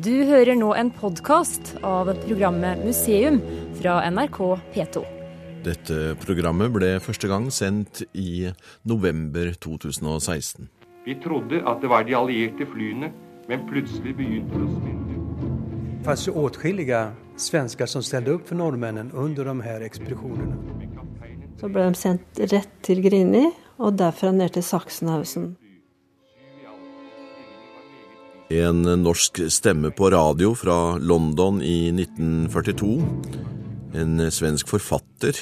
Du hører nå en podkast av programmet Museum fra NRK P2. Dette programmet ble første gang sendt i november 2016. Vi trodde at det var de allierte flyene, men plutselig begynte det å svinne. Det fanns åtskilliga svenskar som ställde upp för norrmännen under de här expeditionerna. Så ble de sendt rett til Grini, og derfra ned til Sachsenhausen. En norsk stemme på radio fra London i 1942. En svensk forfatter.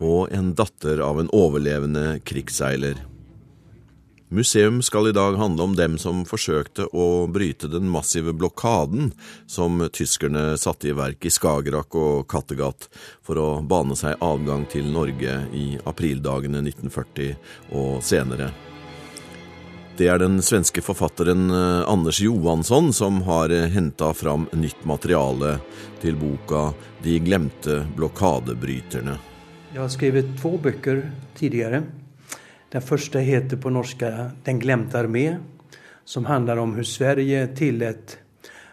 Og en datter av en overlevende krigsseiler. Museum skal i dag handle om dem som forsøkte å bryte den massive blokaden som tyskerne satte i verk i Skagerrak og Kattegat for å bane seg adgang til Norge i aprildagene 1940 og senere. Det är den svenske författaren eh, Anders Johansson som har eh, hämtat fram nytt materiale till boka De glemte blockadbrytarna. Jag har skrivit två böcker tidigare. Den första heter på norska eh, Den glemte armé som handlar om hur Sverige tillät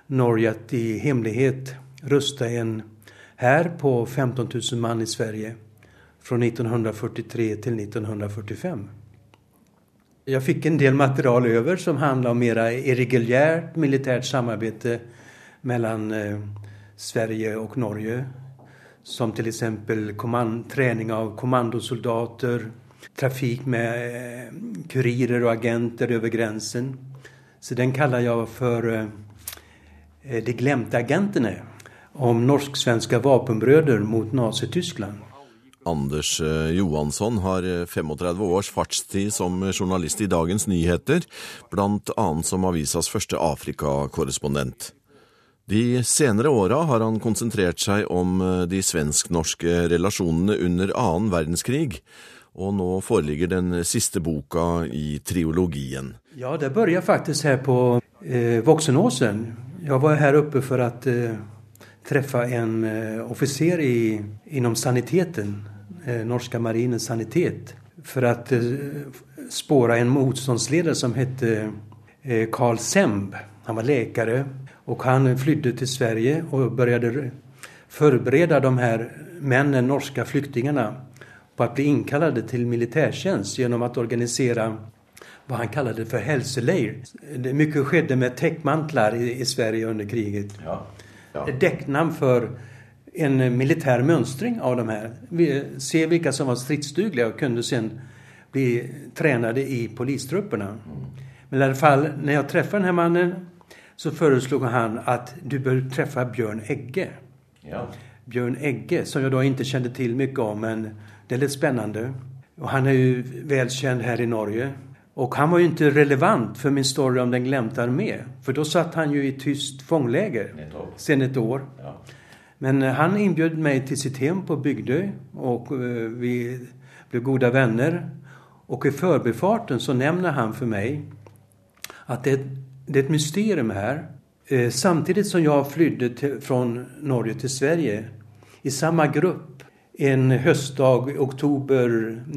Norge att i hemlighet rusta en här på 15 000 man i Sverige från 1943 till 1945. Jag fick en del material över som handlar om mera irreguljärt militärt samarbete mellan eh, Sverige och Norge. Som till exempel kommand, träning av kommandosoldater, trafik med eh, kurirer och agenter över gränsen. Så den kallar jag för eh, eh De glömda agenterna. Om norsk-svenska vapenbröder mot Nazityskland. Anders eh, Johansson har eh, 35 års fartstid som journalist i Dagens Nyheter, bl.a. som avisas første Afrikakorrespondent. De senere åra har han konsentrert seg om eh, de svensk-norske relasjonene under annen verdenskrig, og nå foreligger den siste boka i triologien. Ja, det börjar faktiskt här på eh, Våxenåsen. Jag var här uppe för att eh, träffa en eh, officer i, inom saniteten, norska marinens sanitet. För att eh, spåra en motståndsledare som hette eh, Carl Semb. Han var läkare och han flydde till Sverige och började förbereda de här männen, norska flyktingarna på att bli inkallade till militärtjänst genom att organisera vad han kallade för hälsoleir. Det mycket skedde med täckmantlar i, i Sverige under kriget. Ja. Ja. Däcknamn för en militär mönstring av de här. Vi se vilka som var stridsdugliga och kunde sen bli tränade i polistrupperna. Men i alla fall, när jag träffade den här mannen så föreslog han att du bör träffa Björn Egge. Ja. Björn Egge, som jag då inte kände till mycket om, men det är lite spännande. Och han är ju välkänd här i Norge. Och han var ju inte relevant för min story om den glömda armé. För då satt han ju i tyst fångläger sen ett år. Ja. Men eh, han inbjöd mig till sitt hem på Bygdö och eh, vi blev goda vänner. Och i förbifarten så nämner han för mig att det, det är ett mysterium här. Eh, samtidigt som jag flydde till, från Norge till Sverige i samma grupp en höstdag i oktober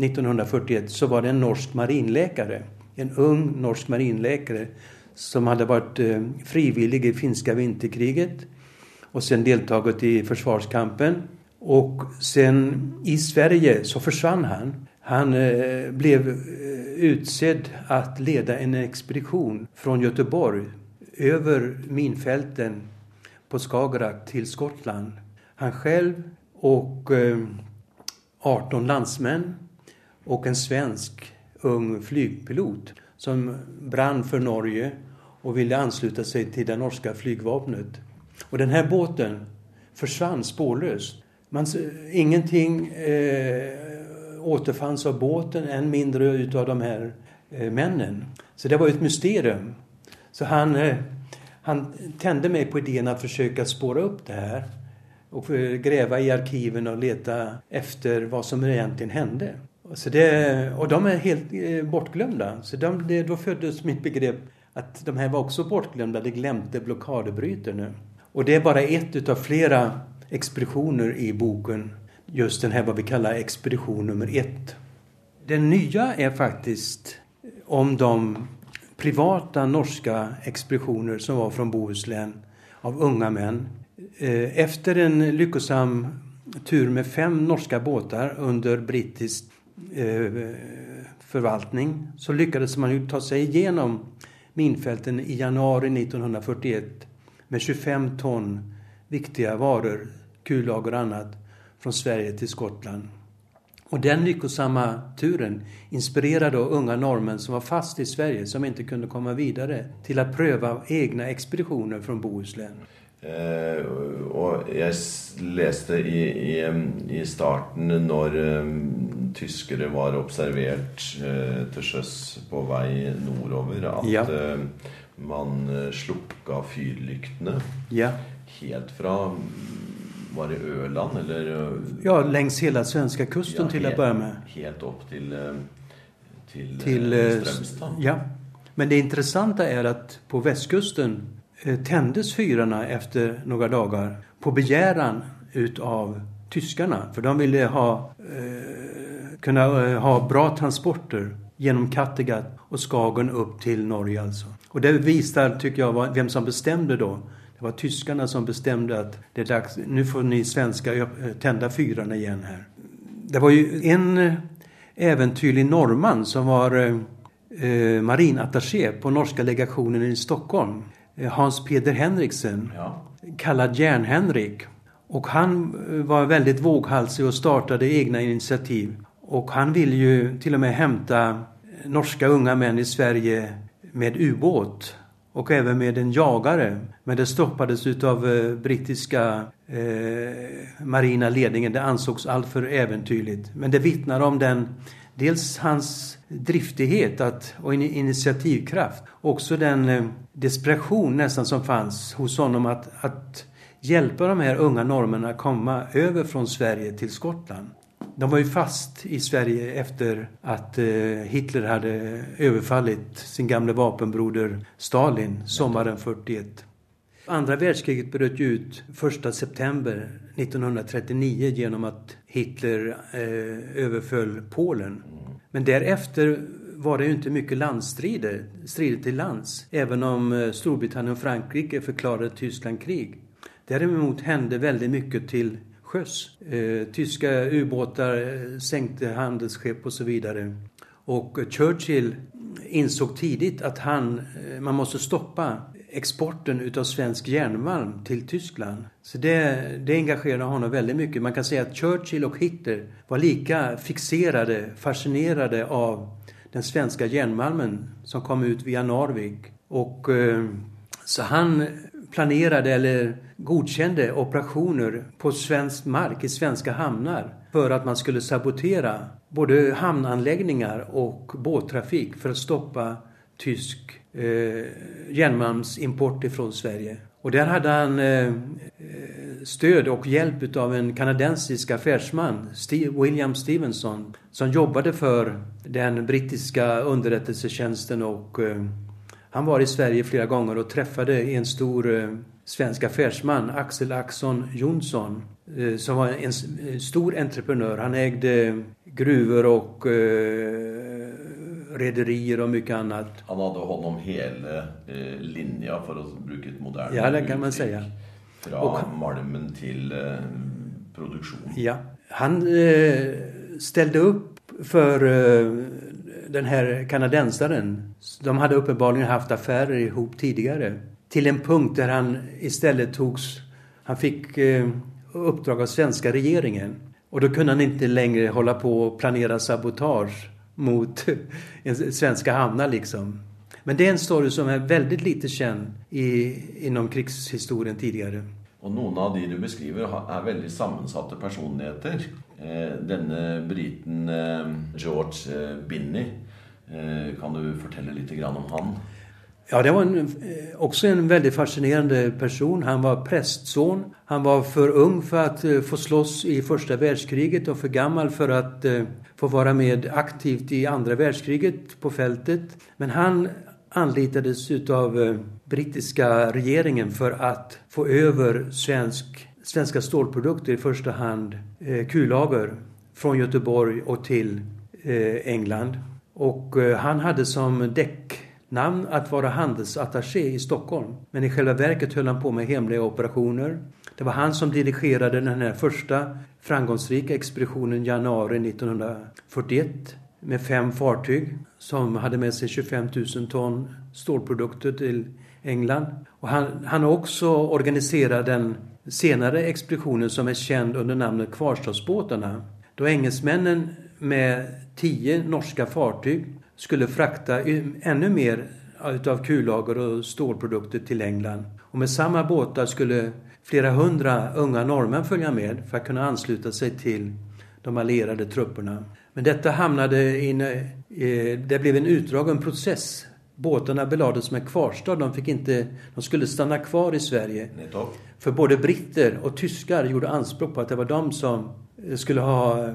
1941 så var det en norsk marinläkare. En ung norsk marinläkare som hade varit frivillig i finska vinterkriget och sen deltagit i försvarskampen. Och sen i Sverige så försvann han. Han eh, blev eh, utsedd att leda en expedition från Göteborg över minfälten på Skagerrak till Skottland. Han själv och eh, 18 landsmän och en svensk ung flygpilot som brann för Norge och ville ansluta sig till det norska flygvapnet. Och den här båten försvann spårlöst. Man, ingenting eh, återfanns av båten, än mindre utav de här eh, männen. Så det var ett mysterium. Så han, eh, han tände mig på idén att försöka spåra upp det här och eh, gräva i arkiven och leta efter vad som egentligen hände. Så det, och de är helt eh, bortglömda. Så de, det, då föddes mitt begrepp att de här var också bortglömda, de glömde blockadebrytarna. Och det är bara ett utav flera expeditioner i boken. Just den här vad vi kallar expedition nummer ett. Den nya är faktiskt om de privata norska expeditioner som var från Bohuslän av unga män. Eh, efter en lyckosam tur med fem norska båtar under brittisk eh, förvaltning så lyckades man ju ta sig igenom minfälten i januari 1941 med 25 ton viktiga varor, kullager och annat från Sverige till Skottland. Och den lyckosamma turen inspirerade unga norrmän som var fast i Sverige, som inte kunde komma vidare, till att pröva egna expeditioner från Bohuslän. Eh, och jag läste i, i, i starten när um, tyskere var observert eh, till sjöss på väg nordover, att ja. eh, man eh, slukka fyrlyktene ja. helt från var det Öland eller? Ja, längs hela svenska kusten ja, till helt, att börja med. Helt upp till, eh, till, till eh, Strömstad? Ja. Men det intressanta är att på västkusten eh, tändes fyrarna efter några dagar på begäran utav tyskarna. För de ville ha, eh, kunna ha bra transporter genom Kattegatt och Skagen upp till Norge alltså. Och det visar, tycker jag, vem som bestämde då. Det var tyskarna som bestämde att det är dags, nu får ni svenskar tända fyrarna igen här. Det var ju en eh, äventyrlig norrman som var eh, eh, marinattaché på norska legationen i Stockholm. Eh, Hans Peder Henriksen. Ja. Kallad Järn-Henrik. Och han var väldigt våghalsig och startade egna initiativ. Och han ville ju till och med hämta norska unga män i Sverige med ubåt och även med en jagare. Men det stoppades utav eh, brittiska eh, marina ledningen. Det ansågs alltför äventyrligt. Men det vittnar om den, dels hans driftighet att, och initiativkraft. Också den eh, desperation nästan som fanns hos honom att, att hjälpa de här unga norrmännen att komma över från Sverige till Skottland. De var ju fast i Sverige efter att eh, Hitler hade överfallit sin gamle vapenbroder Stalin sommaren 41. Andra världskriget bröt ut 1 september 1939 genom att Hitler eh, överföll Polen. Men därefter var det ju inte mycket landstrider, strider till lands, även om eh, Storbritannien och Frankrike förklarade Tyskland krig. Däremot hände väldigt mycket till sjöss. Eh, tyska ubåtar eh, sänkte handelsskepp och så vidare. Och Churchill insåg tidigt att han, eh, man måste stoppa exporten utav svensk järnmalm till Tyskland. Så det, det engagerade honom väldigt mycket. Man kan säga att Churchill och Hitler var lika fixerade, fascinerade av den svenska järnmalmen som kom ut via Narvik. Och eh, så han planerade eller godkände operationer på svensk mark i svenska hamnar för att man skulle sabotera både hamnanläggningar och båttrafik för att stoppa tysk eh, järnmalmsimport ifrån Sverige. Och där hade han eh, eh stöd och hjälp av en kanadensisk affärsman, Steve, William Stevenson, som jobbade för den brittiska underrättelsetjänsten och eh, han var i Sverige flera gånger och träffade en stor eh, svensk affärsman, Axel Axon Jonsson, eh, som var en stor entreprenör. Han ägde gruvor och eh, rederier och mycket annat. Han hade honom hela eh, linjen, för att bruka ett modernt Ja, det kan man säga. Från malmen till eh, produktion. Ja. Han eh, ställde upp för eh, den här kanadensaren. De hade uppenbarligen haft affärer ihop tidigare. Till en punkt där han istället togs... Han fick eh, uppdrag av svenska regeringen. Och då kunde han inte längre hålla på och planera sabotage mot svenska hamnar liksom. Men det är en story som är väldigt lite känd i, inom krigshistorien tidigare. Och några av de du beskriver är väldigt sammansatta personligheter. Eh, denne briten eh, George eh, Binney, Eh, kan du berätta lite grann om han? Ja, det var en, eh, också en väldigt fascinerande person. Han var prästson. Han var för ung för att eh, få slåss i första världskriget och för gammal för att få vara med aktivt i andra världskriget på fältet. Men han anlitades utav brittiska regeringen för att få över svensk svenska stålprodukter, i första hand kullager från Göteborg och till England. Och eh, han hade som däcknamn att vara handelsattaché i Stockholm. Men i själva verket höll han på med hemliga operationer. Det var han som dirigerade den här första framgångsrika expeditionen januari 1941 med fem fartyg som hade med sig 25 000 ton stålprodukter till England. Och han, han har också organiserat den senare expeditionen som är känd under namnet Kvarstadsbåtarna. Då engelsmännen med tio norska fartyg skulle frakta ännu mer utav kullager och stålprodukter till England. Och med samma båtar skulle flera hundra unga norrmän följa med för att kunna ansluta sig till de allierade trupperna. Men detta hamnade in, det blev en utdragen process. Båtarna belades med kvarstad. De, fick inte, de skulle stanna kvar i Sverige. För både britter och tyskar gjorde anspråk på att det var de som skulle ha eh,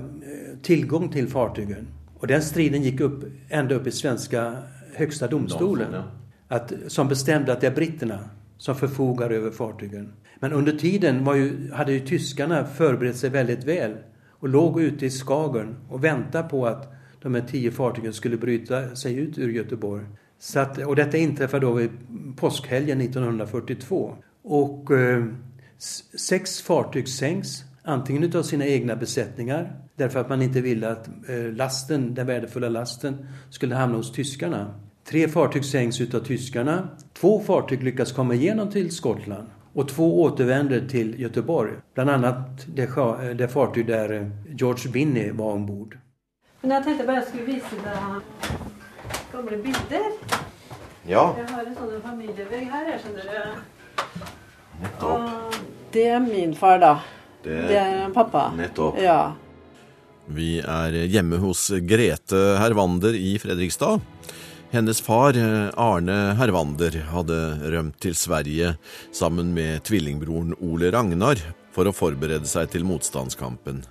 tillgång till fartygen. Och den striden gick upp ända upp i svenska högsta domstolen. Att, som bestämde att det är britterna som förfogar över fartygen. Men under tiden ju, hade ju tyskarna förberett sig väldigt väl och låg ute i Skagern och väntade på att de här tio fartygen skulle bryta sig ut ur Göteborg. Så att, och detta inträffade då vid påskhelgen 1942. Och eh, sex fartyg sänks, antingen utav sina egna besättningar därför att man inte ville att eh, lasten, den värdefulla lasten skulle hamna hos tyskarna. Tre fartyg sänks utav tyskarna. Två fartyg lyckas komma igenom till Skottland och två återvänder till Göteborg. Bland annat det, det fartyg där eh, George Binney var ombord. Men jag tänkte bara jag skulle visa dig gamla bilder. Ja. Jag har en sån familjevägg här, jag känner det. Och det är min far då. Det, det är pappa. Nettopp. Ja. Vi är hjemme hos Grete Hervander i Fredrikstad. Hennes far, Arne Hervander, hadde rømt til Sverige sammen med tvillingbroren Ole Ragnar for å forberede seg til motstandskampen.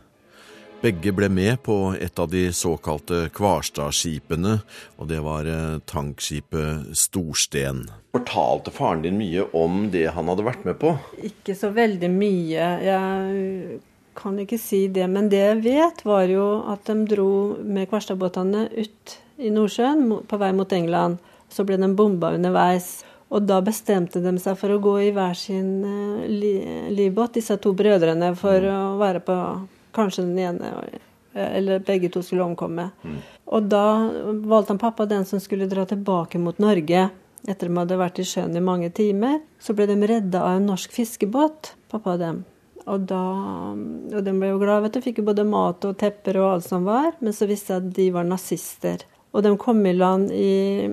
Begge ble med på et av de såkalte Kvarstadskipene, og det var eh, tankskipet Storsten. Fortalte faren din mye om det han hadde vært med på? Ikke så veldig mye. Jeg kan ikke si det. Men det jeg vet, var jo at de dro med Kvarstadbåtene ut i Nordsjøen på vei mot England. Så ble de bomba underveis. Og da bestemte de seg for å gå i hver sin uh, livbåt, disse to brødrene, for å være på Kanskje den ene eller begge to skulle omkomme. Mm. Og da valgte han pappa den som skulle dra tilbake mot Norge. Etter de hadde vært i sjøen i mange timer. Så ble de redda av en norsk fiskebåt, pappa og dem. Og, da, og de ble jo glad, vet du. Fikk jo både mat og tepper og alt som var. Men så visste jeg at de var nazister. Og de kom i land i,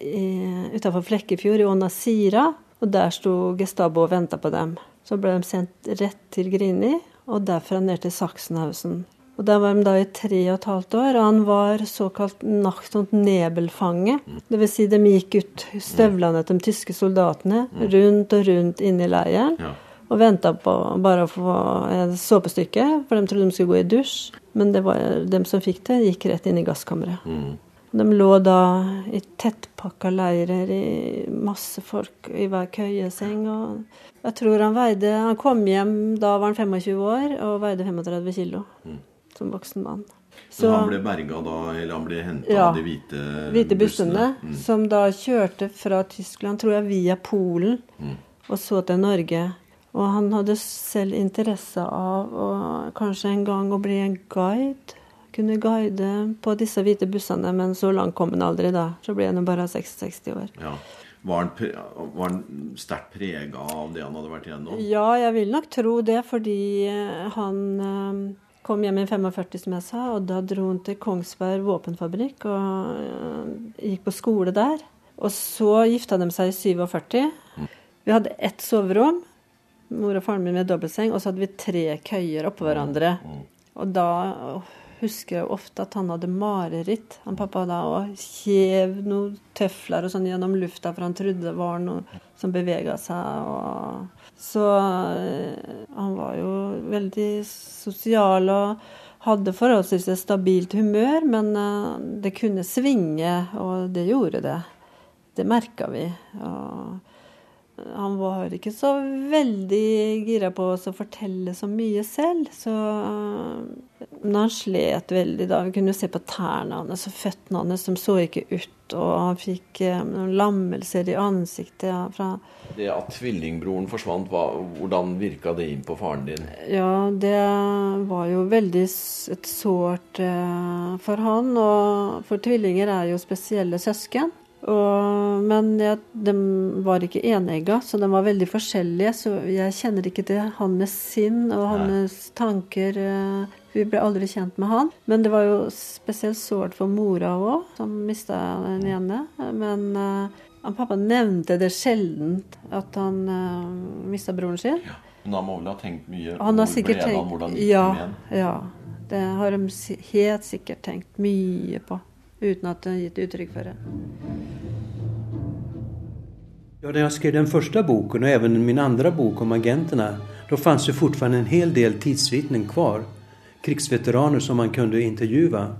i, utafor Flekkefjord, i Ånasira. Og der sto Gestabo og venta på dem. Så ble de sendt rett til Grini, og derfra ned til Sachsenhausen. Og Der var de da i tre og et halvt år, og han var såkalt sånt nebelfange. Dvs. Si de gikk ut støvlene til de tyske soldatene rundt og rundt inne i leiren. Ja. Og venta på bare å få et såpestykke, for de trodde de skulle gå i dusj. Men det var dem som fikk det, gikk rett inn i gasskammeret. Mm. De lå da i tettpakka leirer, i masse folk i hver køyeseng. og jeg tror han veide Han kom hjem, da var han 25 år og veide 35 kilo mm. som voksen mann. Så, han ble berga da, eller han ble henta ja, av de hvite, hvite bussene? Mm. Som da kjørte fra Tyskland, tror jeg, via Polen mm. og så til Norge. Og han hadde selv interesse av å kanskje en gang å bli en guide. Kunne guide på disse hvite bussene, men så langt kom han aldri da. Så ble han bare 66 år. Ja. Var han, var han sterkt prega av det han hadde vært igjennom? Ja, jeg vil nok tro det, fordi eh, han eh, kom hjem i 45, som jeg sa, og da dro han til Kongsberg våpenfabrikk og eh, gikk på skole der. Og så gifta de seg i 47. Mm. Vi hadde ett soverom, mor og faren min med dobbeltseng, og så hadde vi tre køyer oppå hverandre. Mm. Og da husker jeg ofte at han hadde mareritt, han pappa da, og kjev noen tøfler og sånn gjennom lufta, for han trodde det var noe som bevega seg. Og... Så eh, han var jo veldig sosial og hadde forholdsvis et stabilt humør, men eh, det kunne svinge, og det gjorde det. Det merka vi. Og han var ikke så veldig gira på å fortelle så mye selv. Så, Men han slet veldig da. Vi kunne se på tærne hans og føttene hans, de så ikke ut. Og han fikk eh, noen lammelser i ansiktet. Ja, fra Det at tvillingbroren forsvant, hvordan virka det inn på faren din? Ja, det var jo veldig s- et sårt eh, for han. Og for tvillinger er jo spesielle søsken. Og, men jeg, de var ikke enegga, så de var veldig forskjellige. Så jeg kjenner ikke til hans sinn og hans tanker. eh, Vi ble aldri kjent med han. Men det var jo spesielt sårt for mora òg, som mista den ene. Men eh, han pappa nevnte det sjelden at han uh, mista broren sin. Men han må vel ha tenkt mye Han har sikkert tenkt ja, ja. Det har de helt sikkert tenkt mye på utan att den gett uttryck för det. Ja, när jag skrev den första boken och även min andra bok om agenterna, då fanns det fortfarande en hel del tidsvittnen kvar. Krigsveteraner som man kunde intervjua.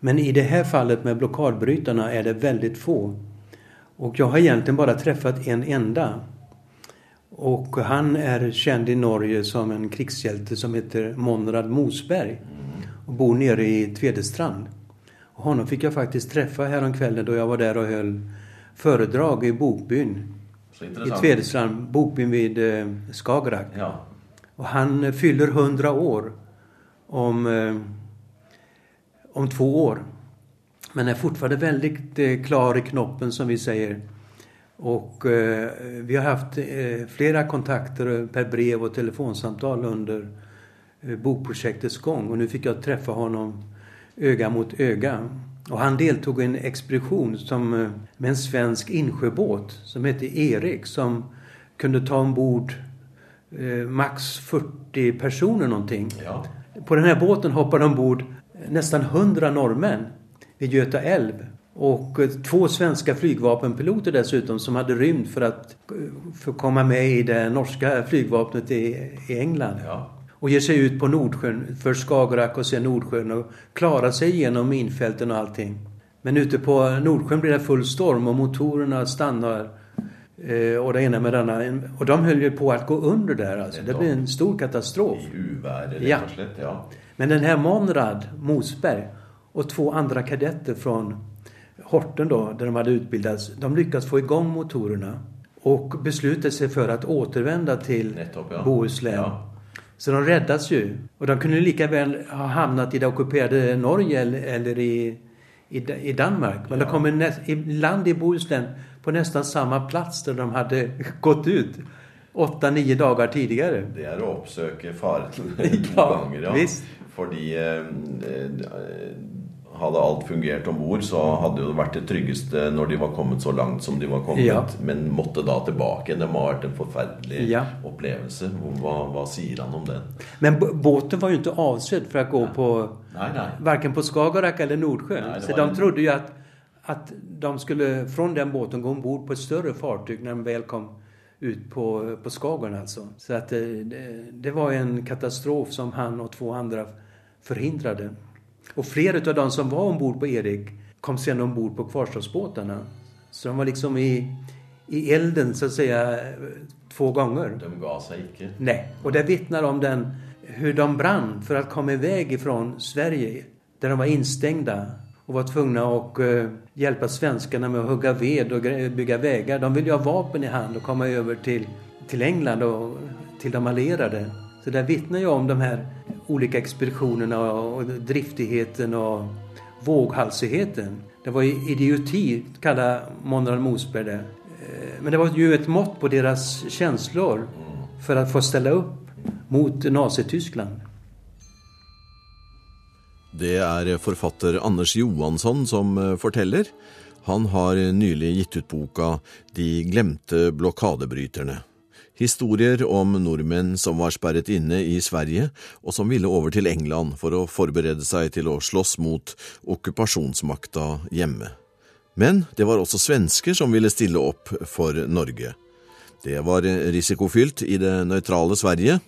Men i det här fallet med blockadbrytarna är det väldigt få. Och jag har egentligen bara träffat en enda. Och han är känd i Norge som en krigshjälte som heter Monrad Mosberg. Och bor nere i Tvedestrand. Och honom fick jag faktiskt träffa häromkvällen då jag var där och höll föredrag i Bokbyn. I. Tvedestrand, Bokbyn vid eh, Skagerrak. Ja. Och han eh, fyller 100 år om, eh, om två år. Men är fortfarande väldigt klar i knoppen som vi säger. Och eh, vi har haft eh, flera kontakter per brev och telefonsamtal under eh, bokprojektets gång. Och nu fick jag träffa honom öga mot öga. Och han deltog i en expedition som, eh, med en svensk insjöbåt som hette Erik som kunde ta ombord eh, max 40 personer någonting. ja. På den här båten hoppade ombord nästan 100 norrmän vid Göta älv. Och eh, två svenska flygvapenpiloter dessutom som hade rymt för att eh, få komma med i det norska flygvapnet i, i England. ja. Och ger sig ut på Nordsjön, först Skagerrak och sen Nordsjön och klarar sig igenom minfälten och allting. Men ute på Nordsjön blir det full storm och motorerna stannar. Eh, och det ena med det andra. Och de höll ju på att gå under där alltså. Det blir en stor katastrof. I rett Ja. Ja. Men den här Monrad Mosberg och två andra kadetter från Horten då, där de hade utbildats, de lyckades få igång motorerna och beslutade sig för att återvända till Nettopp, ja. Bohuslän. Ja. Så de räddas ju. Och de kunde lika väl ha hamnat i det ockuperade Norge eller, eller i, i, i Danmark. Men de kom i, nä- i land i Bohuslän på nästan samma plats där de hade gått ut åtta, nio dagar tidigare. Det er å oppsøke faren to Ja, ganger, ja. visst. Fordi eh, eh, hadde alt fungert om bord, så hadde jo det vært det tryggeste når de var kommet så langt som de var kommet. Ja. Men måtte da tilbake. Det må ha vært en forferdelig Ja. opplevelse. Hva, hva sier han om den? Men båten var ju inte avsedd för att gå på Nei, nei. varken på Skagerrak eller Nordsjön. Nej, så de en- trodde ju att, att de skulle från den båten gå ombord på ett större fartyg när de väl kom ut på, på Skagern alltså. Så att det, det, det var en katastrof som han och två andra förhindrade. Och flera av de som var ombord på Erik kom sen ombord på kvarstadsbåtarna. Så de var liksom i, i elden så att säga två gånger. De ga seg ikke. Nej, och det vittnar om den, hur de brann för att komma iväg ifrån Sverige. Där de var instängda och var tvungna att eh, hjälpa svenskarna med att hugga ved och bygga vägar. De ville ju ha vapen i hand och komma över till, till England och till de allierade. Så det vittnar ju om de här olika expeditionerna och, driftigheten och våghalsigheten. Det var idioti, kallar Monrad Mosberg det. Eh, men det var ju ett mått på deras känslor för att få ställa upp mot Nazityskland. Det är författare Anders Johansson som berättar. forteller. Han har nyligen gitt ut boka De glemte blockadbrytarna. Historier om nordmenn som var sperret inne i Sverige, og som ville over til England for å forberede seg til å slåss mot okkupasjonsmakta hjemme. Men det var også svensker som ville stille opp for Norge. Det var risikofylt i det nøytrale Sverige.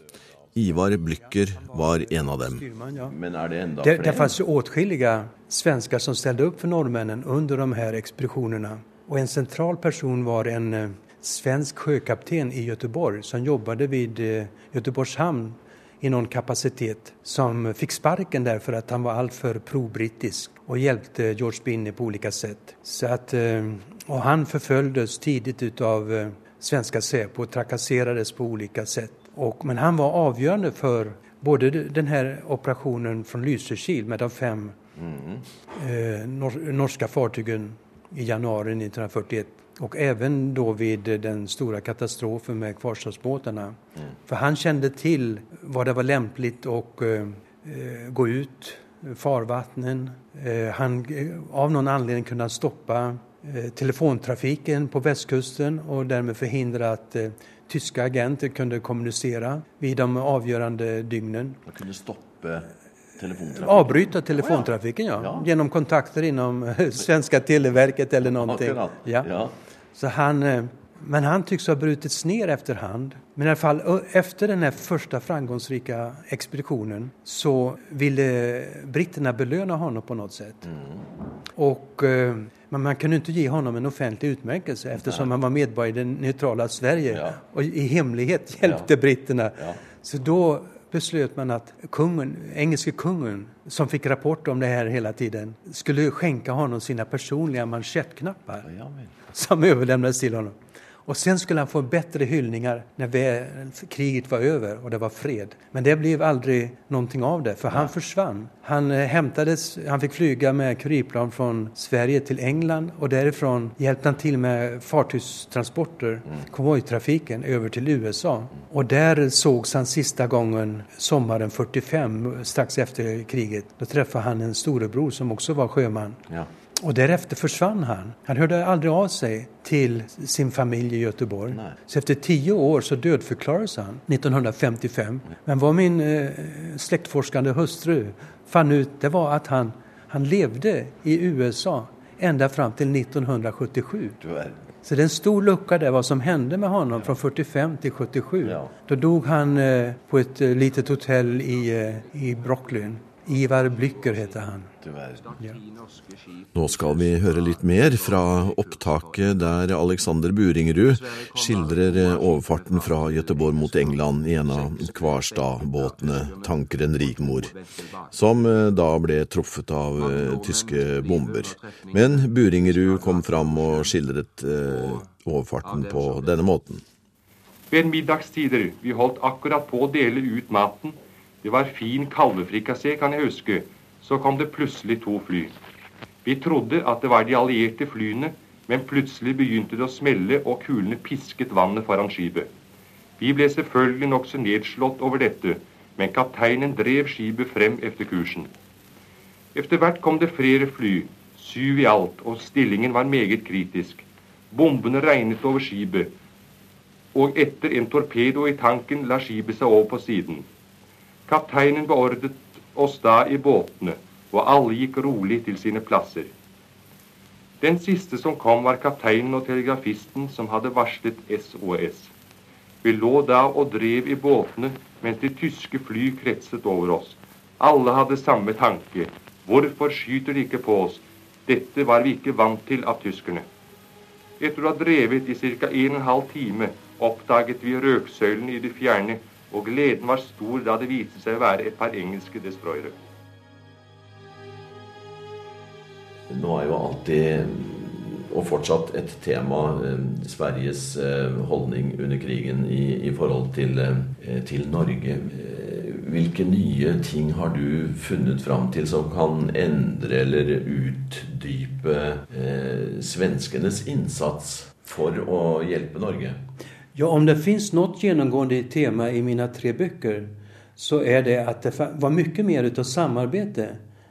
Ivar Blycker var en av dem. Styrman, ja. Men er det enda Det, det fanns ju åtskilliga svenskar som ställde upp för norrmännen under de här expeditionerna. Och en central person var en eh, svensk sjökapten i Göteborg som jobbade vid eh, Göteborgs hamn i någon kapacitet som fick sparken därför att han var alltför pro-brittisk och hjälpte George Binney på olika sätt. Så att, eh, och han förföljdes tidigt utav eh, svenska Säpo och trakasserades på olika sätt. Och, men han var avgörande för både den här operationen från Lysekil med de fem mm. nor norska fartygen i januari 1941 och även då vid den stora katastrofen med kvarstadsbåtarna. Mm. För han kände till vad det var lämpligt att eh, eh, gå ut farvattnen. Eh, han eh, av någon anledning kunde stoppa eh, telefontrafiken på västkusten och därmed förhindra att eh, tyska agenter kunde kommunicera vid de avgörande dygnen. Man kunde stoppa telefontrafiken? Avbryta telefontrafiken, ja. ja. Genom kontakter inom Svenska Televerket eller någonting. Ja. ja. Så han, eh, men han tycks ha brutits ner efterhand. Men i alla fall efter den här första framgångsrika expeditionen så ville britterna belöna honom på något sätt. Mm. Och, eh, men man kunde inte ge honom en offentlig utmärkelse eftersom Nej. han var medborgare i det neutrala Sverige ja. och i hemlighet hjälpte ja. britterna. Ja. Så då beslöt man att kungen, engelske kungen, som fick rapport om det här hela tiden, skulle skänka honom sina personliga manschettknappar som överlämnades till honom. Och sen skulle han få bättre hyllningar när kriget var över och det var fred. Men det blev aldrig någonting av det, för han försvann. Han eh, hämtades, han fick flyga med kurirplan från Sverige till England och därifrån hjälpte han till med fartygstransporter, mm. konvojtrafiken, över till USA. Och där sågs han sista gången sommaren 45, strax efter kriget. Då träffade han en storebror som också var sjöman. Ja. Och därefter försvann han. Han hörde aldrig av sig till sin familj i Göteborg. Nej. Så efter tio år så dödförklarades han 1955. Men vad min eh, släktforskande hustru fann ut det var att han, han levde i USA ända fram till 1977. Så det är en stor lucka där vad som hände med honom ja. från 45 till 77. Ja. Då dog han eh, på ett eh, litet hotell i, eh, i Brooklyn. Ivar Blycker heter han. Ja. Nå skal vi høre litt mer fra opptaket der Alexander Buringerud skildrer overfarten fra Göteborg mot England i en av Kvarstad-båtene, tankeren Rigmor, som eh, da ble truffet av eh, tyske bomber. Men Buringerud kom fram og skildret eh, overfarten på denne måten. Ved middagstider, vi holdt akkurat på å dele ut maten, det var fin kalvefrikassé, kan jeg huske. Så kom det plutselig to fly. Vi trodde at det var de allierte flyene, men plutselig begynte det å smelle, og kulene pisket vannet foran skipet. Vi ble selvfølgelig nokså nedslått over dette, men kapteinen drev skipet frem efter kursen. Efter hvert kom det flere fly, syv i alt, og stillingen var meget kritisk. Bombene regnet over skipet, og etter en torpedo i tanken la skipet seg over på siden. Kapteinen beordret oss da i båtene, og alle gikk rolig til sine plasser. Den siste som kom, var kapteinen og telegrafisten som hadde varslet SOS. Vi lå da og drev i båtene mens de tyske fly kretset over oss. Alle hadde samme tanke. Hvorfor skyter de ikke på oss? Dette var vi ikke vant til av tyskerne. Etter å ha drevet i ca. 1 12 time oppdaget vi røksøylene i det fjerne og gleden var stor da det viste seg å være et par engelske destroyere. Nå er jo alltid, og fortsatt, et tema eh, Sveriges eh, holdning under krigen i, i forhold til, eh, til, Norge. Eh, hvilke nye ting har du funnet fram til som kan endre eller utdype eh, svenskenes innsats for å hjelpe Norge? Ja, om det finns något genomgående tema i mina tre böcker så är det att det var mycket mer utav samarbete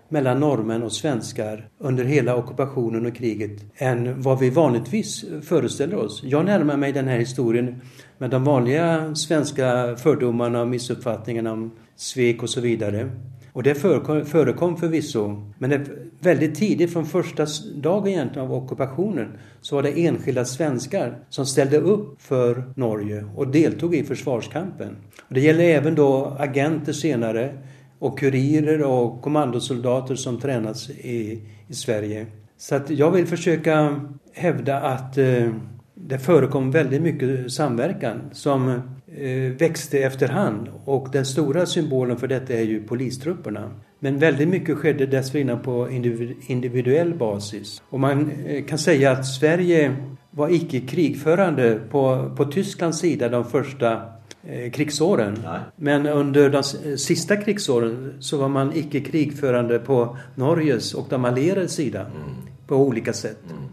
mellan norrmän och svenskar under hela ockupationen och kriget än vad vi vanligtvis föreställer oss. Jag närmar mig den här historien med de vanliga svenska fördomarna och missuppfattningarna om svek och så vidare. Och det förekom, förvisso. Men det, väldigt tidigt, från första dagen egentligen av ockupationen, så var det enskilda svenskar som ställde upp för Norge och deltog i försvarskampen. Och det gäller även då agenter senare och kurirer och kommandosoldater som tränats i, i Sverige. Så att jag vill försöka hävda att eh, det förekom väldigt mycket samverkan som eh, växte efterhand och den stora symbolen för detta är ju polistrupperna. Men väldigt mycket skedde dessförinnan på individuell basis. Och man eh, kan säga att Sverige var icke krigförande på, på Tysklands sida de första eh, krigsåren. Nej. Men under de sista krigsåren så var man icke krigförande på Norges och de allierades sida mm. på olika sätt. Mm.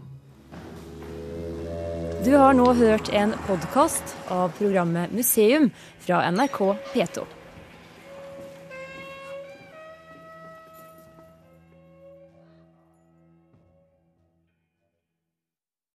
Du har nå hørt en podkast av programmet Museum fra NRK P2.